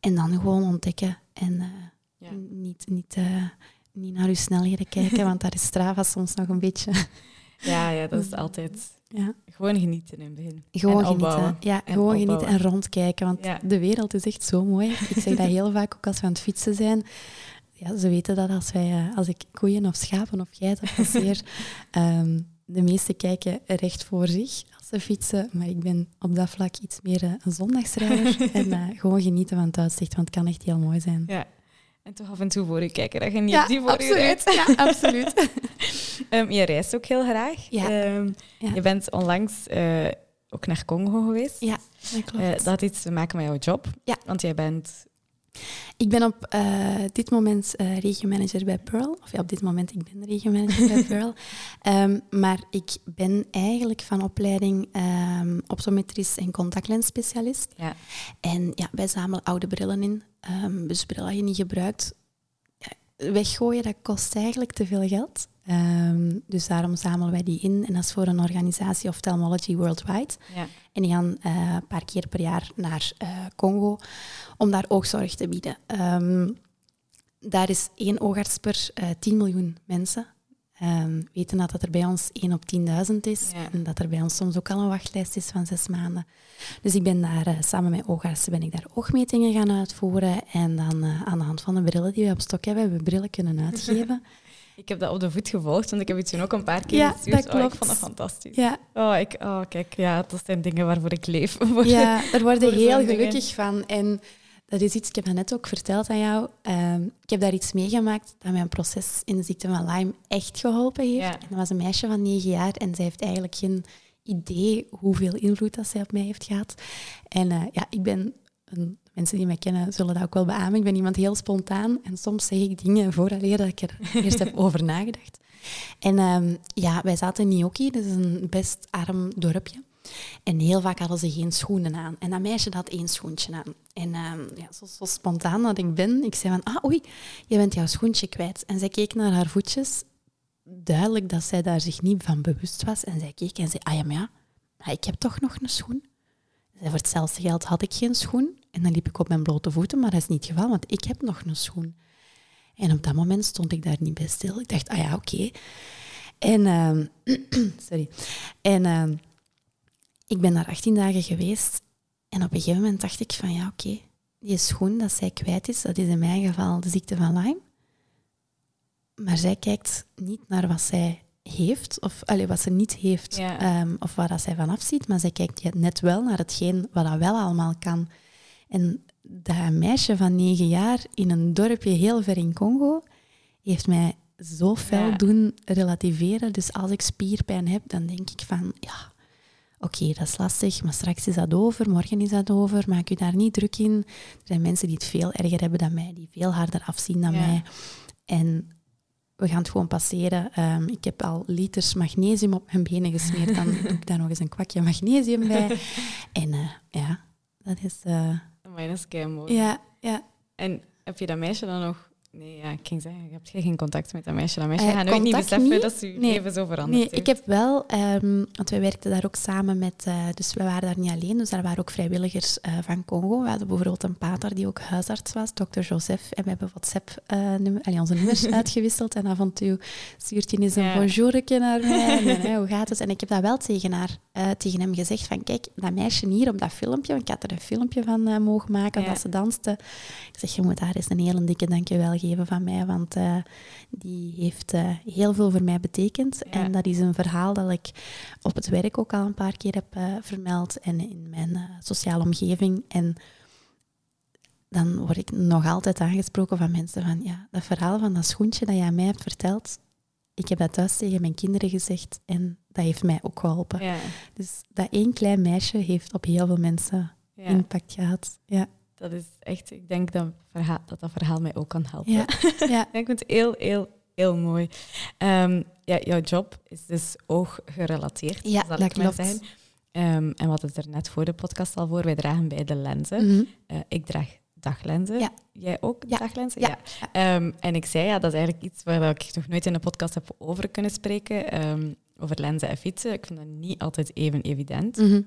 En dan gewoon ontdekken en eh, niet, niet, eh, niet naar je snelheden kijken, (laughs) want daar is Strava soms nog een beetje... Ja, ja, dat is (laughs) altijd Ja, gewoon genieten in het begin. gewoon en genieten. Ja, En gewoon opbouwen. genieten en rondkijken, want Ja. de wereld is echt zo mooi. Ik zeg dat heel vaak ook als we aan het fietsen zijn. Ja, ze weten dat als, wij, eh, als ik koeien of schapen of geiten passeer, (laughs) ehm, de meesten kijken recht voor zich als ze fietsen. Maar ik ben op dat vlak iets meer eh, een zondagsrijder. (laughs) en eh, gewoon genieten van het uitzicht, want het kan echt heel mooi zijn. Ja. En toch af en toe voor je kijken dat je niet Ja, die voor je absoluut. rijdt. Ja, absoluut. (laughs) Ehm, je reist ook heel graag. Ja. Ehm, Ja. Je bent onlangs eh, ook naar Congo geweest. Ja, dat klopt. Eh, dat had iets te maken met jouw job. Ja. Want jij bent... Ik ben op eh, dit moment eh regiomanager bij Pearl. Of ja, op dit moment, ik ben regiomanager bij (laughs) Pearl. Ehm, maar ik ben eigenlijk van opleiding ehm optometrist en contactlensspecialist. Ja. En ja, wij zamelen oude brillen in. Ehm dus brillen die je niet gebruikt, ja, weggooien, dat kost eigenlijk te veel geld. Ehm, dus daarom zamelen wij die in. En dat is voor een organisatie Ophthalmology Worldwide. Ja. En die gaan eh, een paar keer per jaar naar eh, Congo om daar oogzorg te bieden. Ehm, daar is één oogarts per eh 10 miljoen mensen. Um, weten dat het er bij ons 1 op 10.000 is. En dat er bij ons soms ook al een wachtlijst is van zes maanden. Dus ik ben daar uh, samen met oogartsen ben ik daar oogmetingen gaan uitvoeren. En dan uh, aan de hand van de brillen die we op stok hebben, hebben we brillen kunnen uitgeven. (laughs) ik heb dat op de voet gevolgd, want ik heb het toen ook een paar keer ja, gestuurd. Dat klopt. Oh, ik vond dat fantastisch. Ja. Oh, ik, oh, kijk, ja, dat zijn dingen waarvoor ik leef. (laughs) ja, daar word je heel gelukkig van. En dat is iets, ik heb dat net ook verteld aan jou. Ehm, ik heb daar iets meegemaakt dat mijn proces in de ziekte van Lyme echt geholpen heeft. En dat was een meisje van negen jaar en zij heeft eigenlijk geen idee hoeveel invloed dat zij op mij heeft gehad. En uh, ja, ik ben, een, mensen die mij kennen zullen dat ook wel beamen, ik ben iemand heel spontaan en soms zeg ik dingen vooraleer dat ik er (laughs) eerst heb over nagedacht. En um, ja, wij zaten in Nyoki, dat is een best arm dorpje. En heel vaak hadden ze geen schoenen aan. En dat meisje had één schoentje aan. En uh, ja, zo, zo, spontaan dat ik ben, ik zei van, ah oei, je bent jouw schoentje kwijt. En zij keek naar haar voetjes, duidelijk dat zij daar zich niet van bewust was. En zij keek en zei, ah ja, maar ja, ik heb toch nog een schoen. Zij, voor hetzelfde geld had ik geen schoen. En dan liep ik op mijn blote voeten, maar dat is niet het geval, want ik heb nog een schoen. En op dat moment stond ik daar niet bij stil. Ik dacht, ah ja, oké. En, uh, (clears throat) sorry. En... Uh, ik ben daar 18 dagen geweest en op een gegeven moment dacht ik van ja, oké, die schoen dat zij kwijt is, dat is in mijn geval de ziekte van Lyme. Maar zij kijkt niet naar wat zij heeft, of allee, wat ze niet heeft, ehm, of waar dat zij van afziet, maar zij kijkt net wel naar hetgeen wat dat wel allemaal kan. En dat meisje van negen jaar in een dorpje heel ver in Congo heeft mij zo fel doen relativeren. Dus als ik spierpijn heb, dan denk ik van ja, oké, dat is lastig, maar straks is dat over, morgen is dat over, maak je daar niet druk in. Er zijn mensen die het veel erger hebben dan mij, die veel harder afzien dan mij. En we gaan het gewoon passeren. Ehm, ik heb al liters magnesium op mijn benen gesmeerd, dan (laughs) doe ik daar nog eens een kwakje magnesium bij. (laughs) En uh, ja, dat is... Uh, dat is mooi. Ja, ja. En heb je dat meisje dan nog Nee, ja, ik ging zeggen, je hebt geen contact met dat meisje. Dat meisje uh, gaat nooit niet beseffen dat ze je nee. leven zo veranderd Nee, ik heb wel, um, want wij werkten daar ook samen met, uh, dus we waren daar niet alleen, dus daar waren ook vrijwilligers uh, van Congo. We hadden bijvoorbeeld een pater die ook huisarts was, dokter Joseph, en we hebben WhatsApp-nummer, uh, onze nummers (laughs) uitgewisseld en af en toe stuurt hij eens een ja. bonjourke naar mij (laughs) en, hoe gaat het? En ik heb dat wel tegen, haar, tegen hem gezegd van, kijk, dat meisje hier op dat filmpje, want ik had er een filmpje van mogen maken, ja. dat ze danste. Ik zeg, je moet daar eens een hele dikke dankjewel geven van mij, want uh, die heeft uh, heel veel voor mij betekend. En dat is een verhaal dat ik op het werk ook al een paar keer heb uh, vermeld en in mijn sociale omgeving. En dan word ik nog altijd aangesproken van mensen van, ja, dat verhaal van dat schoentje dat aan mij hebt verteld, ik heb dat thuis tegen mijn kinderen gezegd en dat heeft mij ook geholpen. Ja. Dus dat één klein meisje heeft op heel veel mensen impact gehad. Ja. Dat is echt, ik denk dat verhaal, dat, dat verhaal mij ook kan helpen. Ja. (laughs) ja. ik vind het heel, heel, heel mooi. Um, ja, jouw job is dus ooggerelateerd, ja, zal ik maar zeggen. Um, en wat het er net voor de podcast al voor, wij dragen beide lenzen. Mm uh, ik draag daglenzen. Ja. Jij ook ja. daglenzen? Ja. ja. Um, en ik zei, ja, dat is eigenlijk iets waar ik nog nooit in de podcast heb over kunnen spreken. Um, over lenzen en fietsen. Ik vind dat niet altijd even evident. Mm -hmm.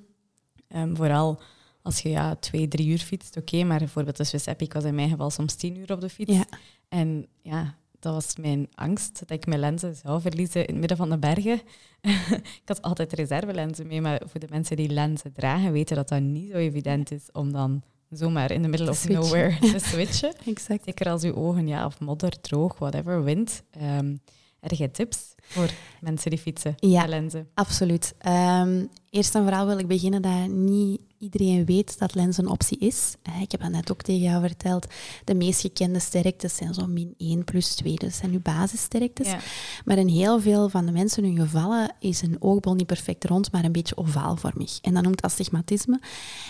um, vooral als je ja, twee, drie uur fietst, oké, maar bijvoorbeeld de Swiss Epic was in mijn geval soms tien uur op de fiets. Ja. En ja, dat was mijn angst, dat ik mijn lenzen zou verliezen in het midden van de bergen. (laughs) ik had altijd reservelenzen mee, maar voor de mensen die lenzen dragen, weten dat dat niet zo evident is om dan zomaar in de middle of nowhere (laughs) te switchen. exact. Zeker als uw ogen, ja, of modder, droog, whatever, wind. Um, heb je tips voor mensen die fietsen ja, lenzen? absoluut. Um, eerst en vooral wil ik beginnen dat niet iedereen weet dat lens een optie is. Ik heb dat net ook tegen jou verteld. De meest gekende sterktes zijn zo min 1 plus 2. Dus dat zijn uw basissterktes. Maar in heel veel van de mensen hun gevallen is een oogbol niet perfect rond, maar een beetje ovaalvormig. En dat noemt astigmatisme.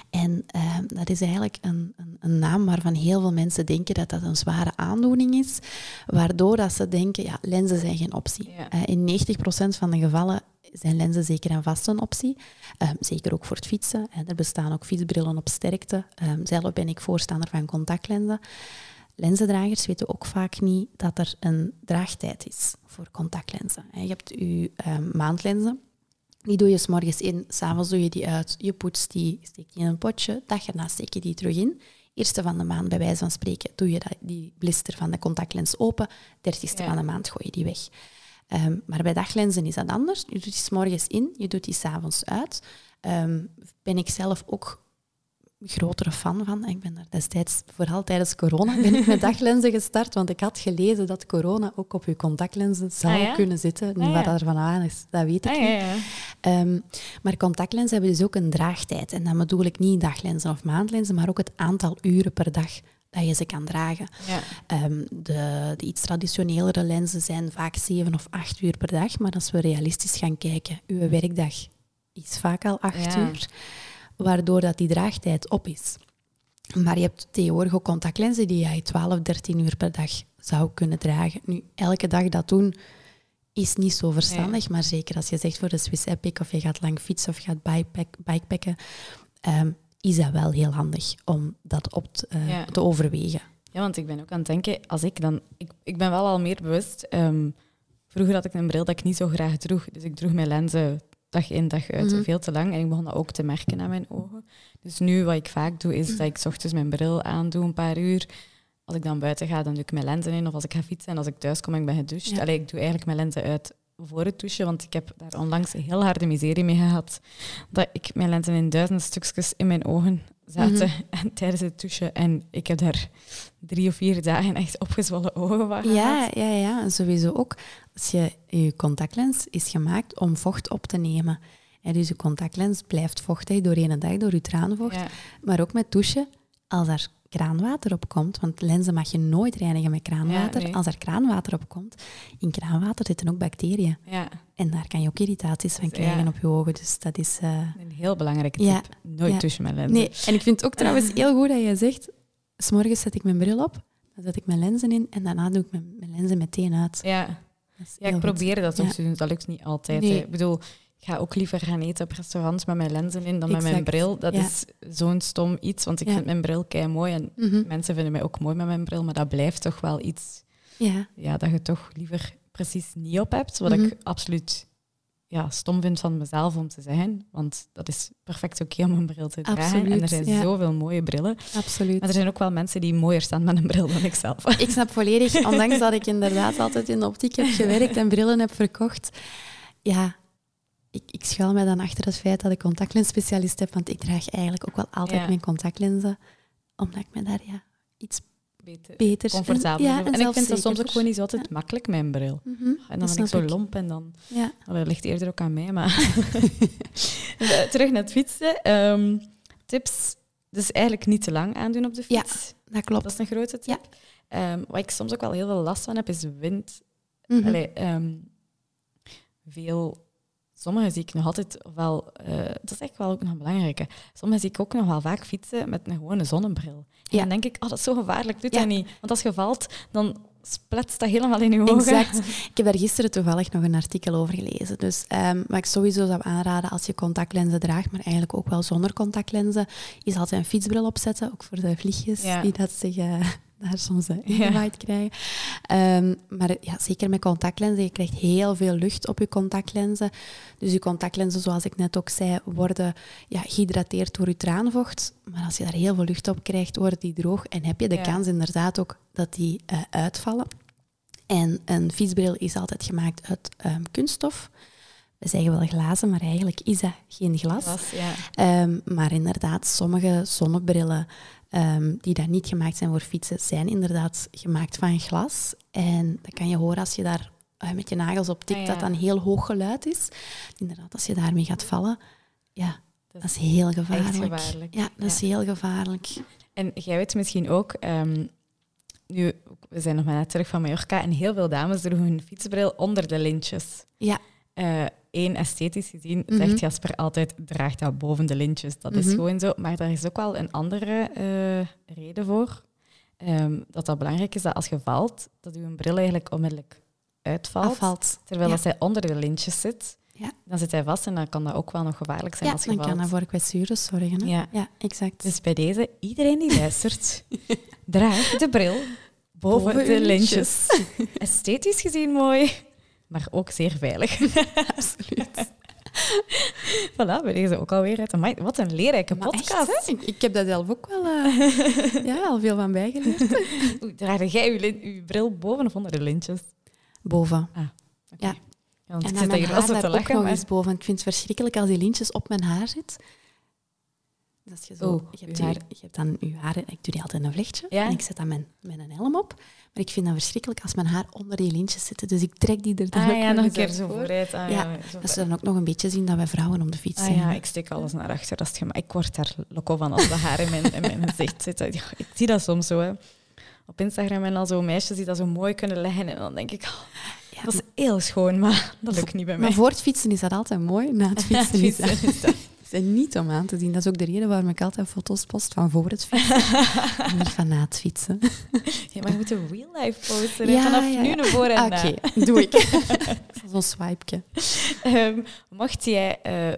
En uh, dat is eigenlijk een, een, een, naam waarvan heel veel mensen denken dat dat een zware aandoening is. Waardoor dat ze denken, ja, lenzen zijn geen optie. Uh, in 90% van de gevallen zijn lenzen zeker en vast een optie. Um, zeker ook voor het fietsen. Er bestaan ook fietsbrillen op sterkte. Um, zelf ben ik voorstander van contactlenzen. Lenzendragers weten ook vaak niet dat er een draagtijd is voor contactlenzen. Je hebt je um, maandlenzen. Die doe je s morgens in, s'avonds doe je die uit. Je poetst die, steek die in een potje. Dag erna steek je die terug in. Eerste van de maand, bij wijze van spreken, doe je die blister van de contactlens open. Dertigste ja. van de maand gooi je die weg. Ehm, maar bij daglenzen is dat anders. Je doet die 's morgens in, je doet die s'avonds uit. Ehm, ben ik zelf ook grotere fan van. Ik ben daar destijds, vooral tijdens corona, ben ik met (laughs) daglenzen gestart, want ik had gelezen dat corona ook op je contactlenzen zou Ah, ja? kunnen zitten. Nu Ah, wat ja. er van aan is, dat weet ik Ah, niet. ja. Ehm, maar contactlenzen hebben dus ook een draagtijd. En dan bedoel ik niet daglenzen of maandlenzen, maar ook het aantal uren per dag dat je ze kan dragen. Ja. Ehm, de, de iets traditionelere lenzen zijn vaak zeven of acht uur per dag. Maar als we realistisch gaan kijken, uw werkdag is vaak al acht Ja. uur. Waardoor dat die draagtijd op is. Maar je hebt tegenwoordig ook contactlenzen die je 12, 13 uur per dag zou kunnen dragen. Nu, elke dag dat doen is niet zo verstandig. Maar zeker als je zegt voor de Swiss Epic of je gaat lang fietsen of je gaat bikepack, bikepacken, ehm, is dat wel heel handig om dat op te, eh, Ja. te overwegen. Ja, want ik ben ook aan het denken, als ik dan... Ik, ik ben wel al meer bewust. ehm, vroeger had ik een bril dat ik niet zo graag droeg. Dus ik droeg mijn lenzen dag in, dag uit, Mhm. veel te lang. En ik begon dat ook te merken aan mijn ogen. Dus nu, wat ik vaak doe, is dat ik ochtends mijn bril aandoe, een paar uur. Als ik dan buiten ga, dan doe ik mijn lenzen in. Of als ik ga fietsen en als ik thuis kom en ik ben gedoucht. Ja. Allee, ik doe eigenlijk mijn lenzen uit voor het douchen, want ik heb daar onlangs heel harde miserie mee gehad. Dat ik mijn lenzen in duizend stukjes in mijn ogen zaten en tijdens het douchen. En ik heb daar drie of vier dagen echt opgezwollen ogen van Ja, ja, ja, sowieso ook. Als je, je contactlens is gemaakt om vocht op te nemen. En dus je contactlens blijft vochtig doorheen de dag, door je traanvocht. Ja. Maar ook met douchen, als er kraanwater op komt, want lenzen mag je nooit reinigen met kraanwater. Ja, nee. Als er kraanwater op komt, in kraanwater zitten ook bacteriën. ja, En daar kan je ook irritaties van Dus, ja. krijgen op je ogen. Dus dat is... eh, een heel belangrijke tip. Nooit douchen met lenzen. Nee, en ik vind het ook (clears throat) trouwens heel goed dat je zegt, s'morgens zet ik mijn bril op, dan zet ik mijn lenzen in en daarna doe ik mijn, mijn lenzen meteen uit. Ja. Ja, ik goed. probeer dat doen. Dat lukt niet altijd. Nee. Ik bedoel, ga ook liever gaan eten op restaurants met mijn lenzen in dan met mijn bril. Dat Ja. is zo'n stom iets, want ik Ja. vind mijn bril kei mooi en Mhm. mensen vinden mij ook mooi met mijn bril, maar dat blijft toch wel iets Ja, ja, dat je toch liever precies niet op hebt. Wat Mhm. ik absoluut ja, stom vind van mezelf om te zeggen, want dat is perfect oké om een bril te dragen. En er zijn ja. zoveel mooie brillen. absoluut. Maar er zijn ook wel mensen die mooier staan met een bril dan ik zelf. (laughs) Ik snap volledig, ondanks dat ik inderdaad altijd in de optiek heb gewerkt en (laughs) brillen heb verkocht. Ja, ik, ik schuil mij dan achter het feit dat ik contactlensspecialist heb, want ik draag eigenlijk ook wel altijd Ja. mijn contactlenzen, omdat ik me daar ja, iets Beter. beter... Comfortabel. Ja, en, ik vind dat soms ook gewoon niet zo altijd makkelijk, mijn bril. Mhm, En dan ben ik zo lomp en dan... Ja. Oh, dat ligt eerder ook aan mij, maar... (laughs) Eh, Terug naar het fietsen. Ehm, tips. Dus eigenlijk niet te lang aandoen op de Ja, fiets. Dat klopt. Dat is een grote tip. Ehm, wat ik soms ook wel heel veel last van heb, is wind. Mhm. Allee, ehm, veel... Sommigen zie ik nog altijd wel... eh, dat is echt wel ook nog een belangrijke. Sommigen zie ik ook nog wel vaak fietsen met een gewone zonnebril. En Ja. dan denk ik, oh, dat is zo gevaarlijk. Doe Ja. dat niet. Want als je valt, dan spletst dat helemaal in je ogen. Exact. (laughs) Ik heb daar gisteren toevallig nog een artikel over gelezen. Dus ehm, wat ik sowieso zou aanraden als je contactlenzen draagt, maar eigenlijk ook wel zonder contactlenzen, is altijd een fietsbril opzetten. Ook voor de vliegjes Ja. die dat zich eh, daar soms uh, Ja. ingewaaid krijgen. Ehm, maar ja, zeker met contactlenzen. Je krijgt heel veel lucht op je contactlenzen. Dus je contactlenzen, zoals ik net ook zei, worden ja, gehydrateerd door je traanvocht. Maar als je daar heel veel lucht op krijgt, worden die droog. En heb je de Ja. kans inderdaad ook dat die eh, uitvallen. En een fietsbril is altijd gemaakt uit ehm, kunststof. We zeggen wel glazen, maar eigenlijk is dat geen glas. Glas, ja. Ehm, maar inderdaad, sommige zonnebrillen ehm, die daar niet gemaakt zijn voor fietsen, zijn inderdaad gemaakt van glas. En dan kan je horen als je daar eh, met je nagels op tikt, Ah, ja. dat dat een heel hoog geluid is. Inderdaad, als je daarmee gaat vallen, ja, Dat dat is heel gevaarlijk. gevaarlijk. Ja, dat is heel gevaarlijk. En jij weet misschien ook, ehm, nu, we zijn nog maar net terug van Mallorca en heel veel dames droegen hun fietsbril onder de lintjes. Ja, Eén, esthetisch gezien, Mhm. zegt Jasper altijd, draag dat boven de lintjes. Dat is Mhm. gewoon zo. Maar daar is ook wel een andere eh, reden voor. Ehm, dat dat belangrijk is dat als je valt, dat je bril eigenlijk onmiddellijk uitvalt. afvalt. Terwijl Ja. als hij onder de lintjes zit, Ja. dan zit hij vast en dan kan dat ook wel nog gevaarlijk zijn Ja, als je dan valt. kan dat voor kwetsures zorgen. Hè? Ja. ja, exact. Dus bij deze, iedereen die luistert, (laughs) draag de bril boven, Boven de lintjes. Esthetisch gezien mooi, maar ook zeer veilig. (laughs) Absoluut. (laughs) voilà, bij deze ook alweer uit. Amai, wat een leerrijke Maar podcast. ik, ik heb daar zelf ook wel eh, (laughs) ja, al veel van bijgeleerd. Draag jij uw, bril boven of onder de lintjes? Boven. Ah. Oké. Ja. Ja, want en ik zit daar mijn hier te ook lachen. nog maar- eens boven. Ik vind het verschrikkelijk als die lintjes op mijn haar zitten. Als je, zo, Oeh, je, hebt uw haar. je hebt dan je haar, ik doe die altijd in een vlechtje Ja? en ik zet dan mijn, mijn helm op. Maar ik vind dat verschrikkelijk als mijn haar onder die lintjes zitten. Dus ik trek die er dan Ah ook ja, nog een keer zo voor. vooruit. Ah, Ja, ja, zo Dat ze dan ook nog een beetje zien dat wij vrouwen op de fiets Ah zijn. ja, ik steek alles naar achter. Dat is het ik word daar loco van als de haar in mijn, in mijn gezicht zitten. Ja, Ik zie dat soms zo. Hè. Op Instagram en al zo meisjes die dat zo mooi kunnen leggen. En dan denk ik, oh, Ja, dat is heel schoon, maar dat lukt niet bij mij. maar voor het fietsen is dat altijd mooi. Na het fietsen (laughs) Fietsen is dat- dat niet om aan te zien. Dat is ook de reden waarom ik altijd foto's post van voor het fietsen. en (laughs) niet van na het fietsen. Ja, maar je moet een real life posten. hè. Ja, Vanaf ja, nu naar voren en Oké, (laughs) doe ik. (laughs) Zo'n swipeje. Ehm, mocht jij eh,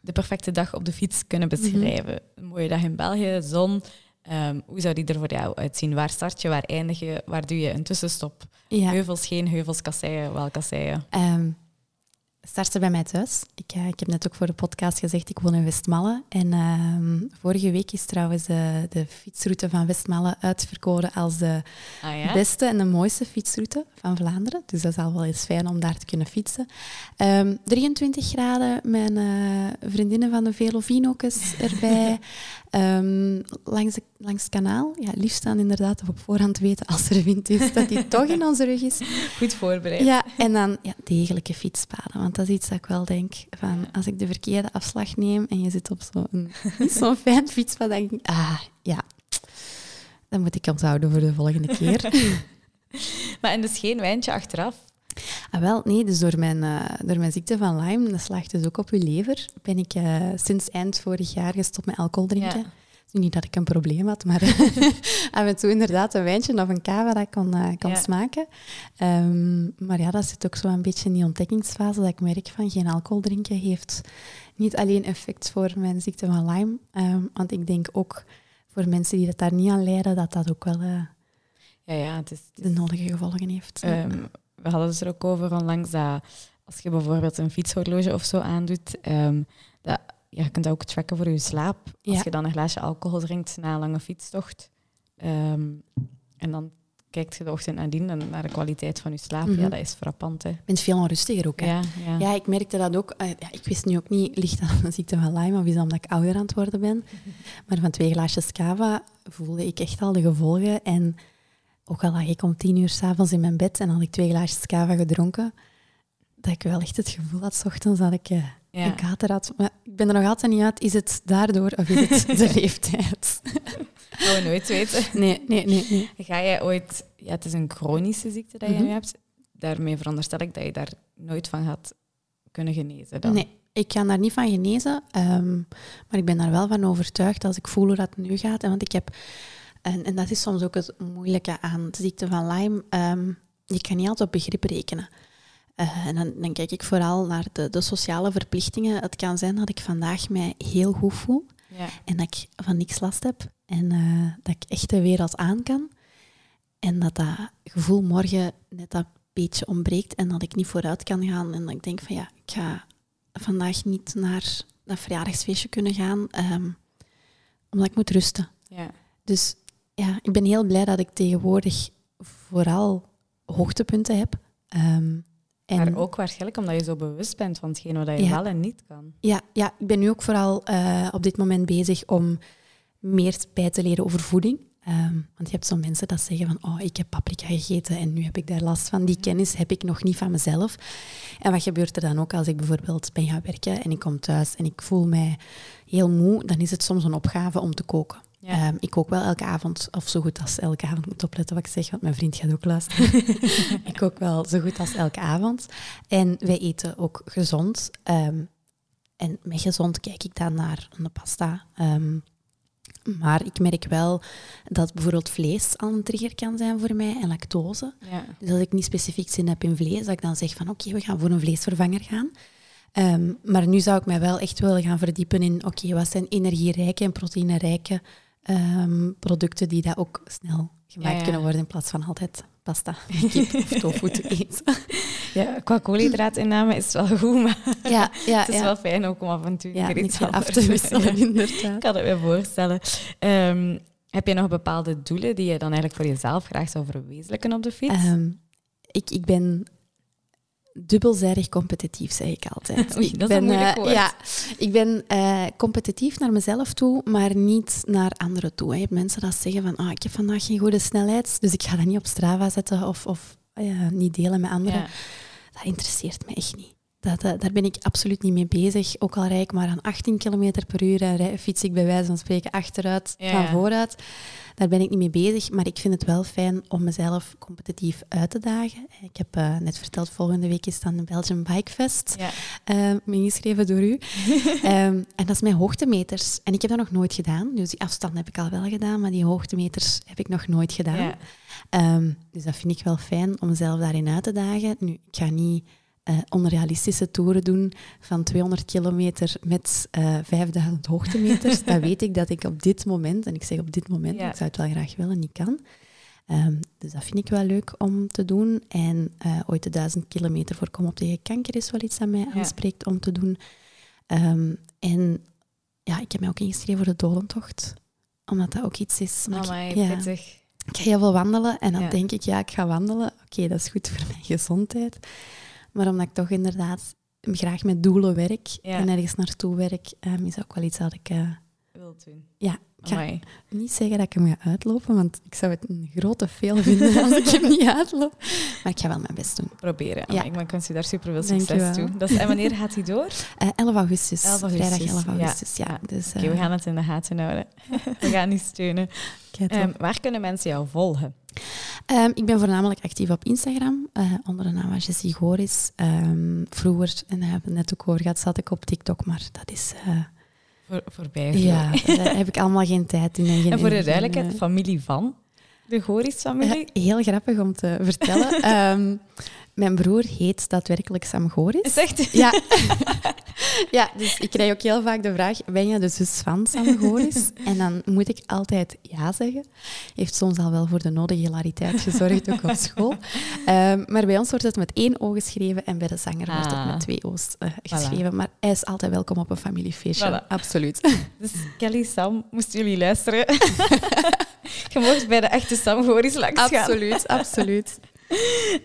de perfecte dag op de fiets kunnen Mhm. beschrijven? Een mooie dag in België, zon. ehm, hoe zou die er voor jou uitzien? Waar start je? Waar eindig je? Waar doe je een tussenstop? Ja. Heuvels, geen heuvels, kasseien, wel kasseien? Ehm startte bij mij thuis. Ik, eh, ik heb net ook voor de podcast gezegd, ik woon in Westmalle. En ehm, vorige week is trouwens de, de fietsroute van Westmalle uitverkoren als de Ah ja? beste en de mooiste fietsroute van Vlaanderen. Dus dat is al wel eens fijn om daar te kunnen fietsen. Ehm 23 graden, mijn eh, vriendinnen van de Velovino's (laughs) erbij. Ehm, langs, de, langs het kanaal. Ja, liefst dan inderdaad op voorhand weten als er wind is, dat die toch in onze rug is. (laughs) Goed voorbereid. Ja, en dan ja, degelijke fietspaden. Want dat is iets dat ik wel denk, van als ik de verkeerde afslag neem en je zit op zo'n (laughs) zo'n fijn fietspad, dan denk ik, ah, ja, dan moet ik onthouden voor de volgende keer. (laughs) Maar en dus geen wijntje achteraf? Ah, wel, nee, dus door mijn, eh, door mijn ziekte van Lyme, dat slaagt dus ook op je lever, ben ik eh, sinds eind vorig jaar gestopt met alcohol drinken. Ja. Niet dat ik een probleem had, maar (laughs) af en toe inderdaad een wijntje of een cava dat ik kon, kon Ja. smaken. Ehm, maar ja, dat zit ook zo een beetje in die ontdekkingsfase dat ik merk van geen alcohol drinken heeft niet alleen effect voor mijn ziekte van Lyme, ehm, want ik denk ook voor mensen die dat daar niet aan lijden, dat dat ook wel Ja, ja, het is... het de nodige gevolgen heeft. ehm, we hadden het er ook over onlangs dat als je bijvoorbeeld een fietshorloge of zo aandoet, ehm, dat, ja, je kunt dat ook tracken voor je slaap. Als je dan een glaasje alcohol drinkt na een lange fietstocht. ehm, en dan kijkt je de ochtend nadien en naar de kwaliteit van je slaap. Mhm. Ja, dat is frappant. Hè. je bent veel onrustiger ook. Hè? Ja, ja. Ja, ik merkte dat ook. Eh, ja, ik wist nu ook niet, ligt dat aan de ziekte van Lyme of is dat omdat ik ouder aan het worden ben. (laughs) Maar van twee glaasjes cava voelde ik echt al de gevolgen. En ook al lag ik om tien uur s'avonds in mijn bed en had ik twee glaasjes cava gedronken, dat ik wel echt het gevoel had, 's ochtends, dat ik eh, Ja. een kater had. Maar ik ben er nog altijd niet uit, is het daardoor of is het de (laughs) leeftijd? gaan we nooit weten. Nee, nee, nee. nee. Ga jij ooit... Ja, het is een chronische ziekte dat je Mhm. nu hebt. Daarmee veronderstel ik dat je daar nooit van gaat kunnen genezen. Dan. Nee, ik kan daar niet van genezen. ehm, maar ik ben daar wel van overtuigd als ik voel hoe dat nu gaat. En want ik heb, en, en dat is soms ook het moeilijke aan de ziekte van Lyme. ehm, je kan niet altijd op begrip rekenen. Eh, en dan, dan kijk ik vooral naar de, de sociale verplichtingen. Het kan zijn dat ik vandaag mij heel goed voel Ja. en dat ik van niks last heb en eh, dat ik echt de wereld aan kan. En dat dat gevoel morgen net dat beetje ontbreekt en dat ik niet vooruit kan gaan. En dat ik denk van ja, ik ga vandaag niet naar dat verjaardagsfeestje kunnen gaan, ehm, omdat ik moet rusten. Ja. Dus ja, ik ben heel blij dat ik tegenwoordig vooral hoogtepunten heb. Ehm, en Maar ook waarschijnlijk omdat je zo bewust bent van hetgeen wat je Ja. wel en niet kan. Ja, ja, ik ben nu ook vooral eh, op dit moment bezig om meer bij te leren over voeding. Ehm, want je hebt zo mensen dat zeggen van, oh, ik heb paprika gegeten en nu heb ik daar last van. Die kennis heb ik nog niet van mezelf. En wat gebeurt er dan ook als ik bijvoorbeeld ben gaan werken en ik kom thuis en ik voel mij heel moe, dan is het soms een opgave om te koken. Ja. Ehm, ik kook wel elke avond, of zo goed als elke avond, moet opletten wat ik zeg, want mijn vriend gaat ook luisteren. (laughs) ik kook wel zo goed als elke avond. En wij eten ook gezond. Ehm, en met gezond kijk ik dan naar een pasta. Ehm, maar ik merk wel dat bijvoorbeeld vlees al een trigger kan zijn voor mij en lactose. Ja. Dus als ik niet specifiek zin heb in vlees, dat ik dan zeg van oké, we gaan voor een vleesvervanger gaan. Maar nu zou ik mij wel echt willen gaan verdiepen in oké, wat zijn energierijke en proteïnerijke ehm, producten die dat ook snel gemaakt Ja, ja. kunnen worden in plaats van altijd pasta, kip of tofu te (laughs) eten. ja, qua koolhydraatinname is het wel goed, maar Ja, ja, (laughs) het is wel fijn ook om af en toe ja, iets af te wisselen, inderdaad. (laughs) Ik kan het me voorstellen. Ehm, heb je nog bepaalde doelen die je dan eigenlijk voor jezelf graag zou verwezenlijken op de fiets? Ehm, ik, ik ben dubbelzijdig competitief, zeg ik altijd. (laughs) Oei, ik dat is een moeilijk woord. ja, ik ben eh, competitief naar mezelf toe, maar niet naar anderen toe. Je hebt mensen dat zeggen van, ah, ik heb vandaag geen goede snelheid, dus ik ga dat niet op Strava zetten of, of eh, niet delen met anderen. Ja. Dat interesseert me echt niet. Dat, eh, daar ben ik absoluut niet mee bezig. Ook al rijd ik maar aan 18 km per uur en rij, fiets ik bij wijze van spreken achteruit Ja, van vooruit. Daar ben ik niet mee bezig, maar ik vind het wel fijn om mezelf competitief uit te dagen. Ik heb eh, net verteld, volgende week is dan de Belgian Bike Fest. Ja. eh, ingeschreven door u. (laughs) Ehm, en dat is mijn hoogtemeters. En ik heb dat nog nooit gedaan. Dus die afstand heb ik al wel gedaan, maar die hoogtemeters heb ik nog nooit gedaan. Ja. Ehm, dus dat vind ik wel fijn om mezelf daarin uit te dagen. Nu, ik ga niet eh, onrealistische toeren doen van 200 kilometer met eh 5000 hoogtemeters. (laughs) dat weet ik dat ik op dit moment, en ik zeg op dit moment, Ja. ik zou het wel graag willen, niet kan. Ehm, dus dat vind ik wel leuk om te doen. En eh, ooit de 1000 kilometer voor Kom op tegen kanker is wel iets dat mij Ja. aanspreekt om te doen. Ehm, en ja, ik heb mij ook ingeschreven voor de dodentocht. Omdat dat ook iets is. maar ik- Amai, ja. pittig. Ik ga heel veel wandelen en dan Ja. denk ik, ja, ik ga wandelen. Oké, dat is goed voor mijn gezondheid. Maar omdat ik toch inderdaad graag met doelen werk Ja. en ergens naartoe werk, ehm, is dat ook wel iets dat ik... eh, Wil doen. ja, ik ga Amai. niet zeggen dat ik hem ga uitlopen, want ik zou het een grote veel vinden als ik hem niet uitloop. Maar ik ga wel mijn best doen. Proberen. Ja. Ik wens u daar super veel succes toe. Dat is, en wanneer gaat hij door? (laughs) Eh 11 augustus. 11 augustus, Vrijdag 11 ja. augustus, ja. Ja. Dus, Oké, we eh, gaan het in de gaten houden. (laughs) we gaan u steunen. Ehm, waar kunnen mensen jou volgen? Ehm, ik ben voornamelijk actief op Instagram, eh, onder de naam van Jessie Goris. Ehm, vroeger, en daar hebben we net ook over gehad, zat ik op TikTok, maar dat is... Voor, voorbij. ja, daar heb ik allemaal geen tijd in. En, (laughs) geen En voor de duidelijkheid, eh. familie van de Goris-familie. Heel grappig om te vertellen. (laughs) Ehm, mijn broer heet daadwerkelijk Sam Goris. Zegt Ja. (laughs) ja, dus ik krijg ook heel vaak de vraag, ben je de zus van Sam Goris? (laughs) En dan moet ik altijd ja zeggen. Heeft soms al wel voor de nodige hilariteit gezorgd, ook op school. Ehm, maar bij ons wordt het met één O geschreven en bij de zanger wordt het Ah. met twee O's eh, geschreven. Maar hij is altijd welkom op een familiefeestje. Voilà. Absoluut. Dus Kelly, Sam, moesten jullie luisteren? (laughs) Je mocht bij de echte Sam Goris langs gaan. absoluut, (laughs) absoluut.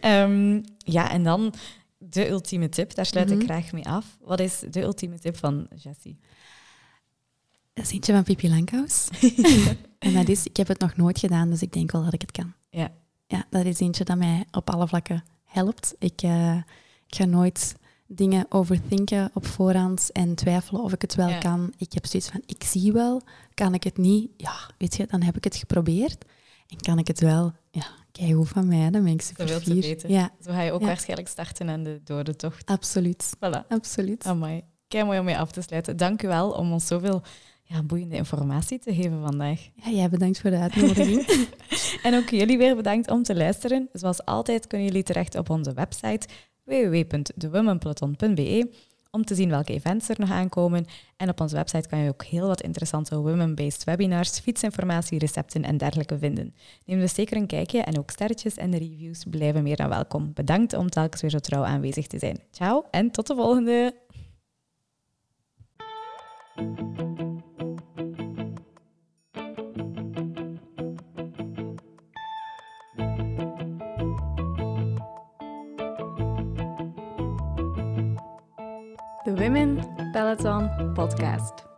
Ehm, ja, en dan de ultieme tip. Daar sluit ik Mhm. graag mee af. Wat is de ultieme tip van Jessie? Dat is eentje van Pippi Langkous. (laughs) en dat is, ik heb het nog nooit gedaan, dus ik denk wel dat ik het kan. Ja. Ja, dat is eentje dat mij op alle vlakken helpt. Ik, eh, ik ga nooit dingen overthinken op voorhand en twijfelen of ik het wel Ja. kan. Ik heb zoiets van, ik zie wel, kan ik het niet? Ja, weet je, dan heb ik het geprobeerd. En kan ik het wel? Ja, kijk hoe van mij, dan ben ik super weten. Ja, Zo ga je ook Ja. waarschijnlijk starten aan de dodentocht. absoluut. Voilà. Absoluut. Amai. Kei mooi om mee af te sluiten. Dank u wel om ons zoveel ja, boeiende informatie te geven vandaag. Ja, jij bedankt voor de uitnodiging. (laughs) (laughs) En ook jullie weer bedankt om te luisteren. Zoals altijd kunnen jullie terecht op onze website www.thewomenpeloton.be om te zien welke events er nog aankomen. En op onze website kan je ook heel wat interessante women-based webinars, fietsinformatie, recepten en dergelijke vinden. Neem dus zeker een kijkje en ook sterretjes en reviews blijven meer dan welkom. Bedankt om telkens weer zo trouw aanwezig te zijn. Ciao en tot de volgende! Women Peloton Podcast.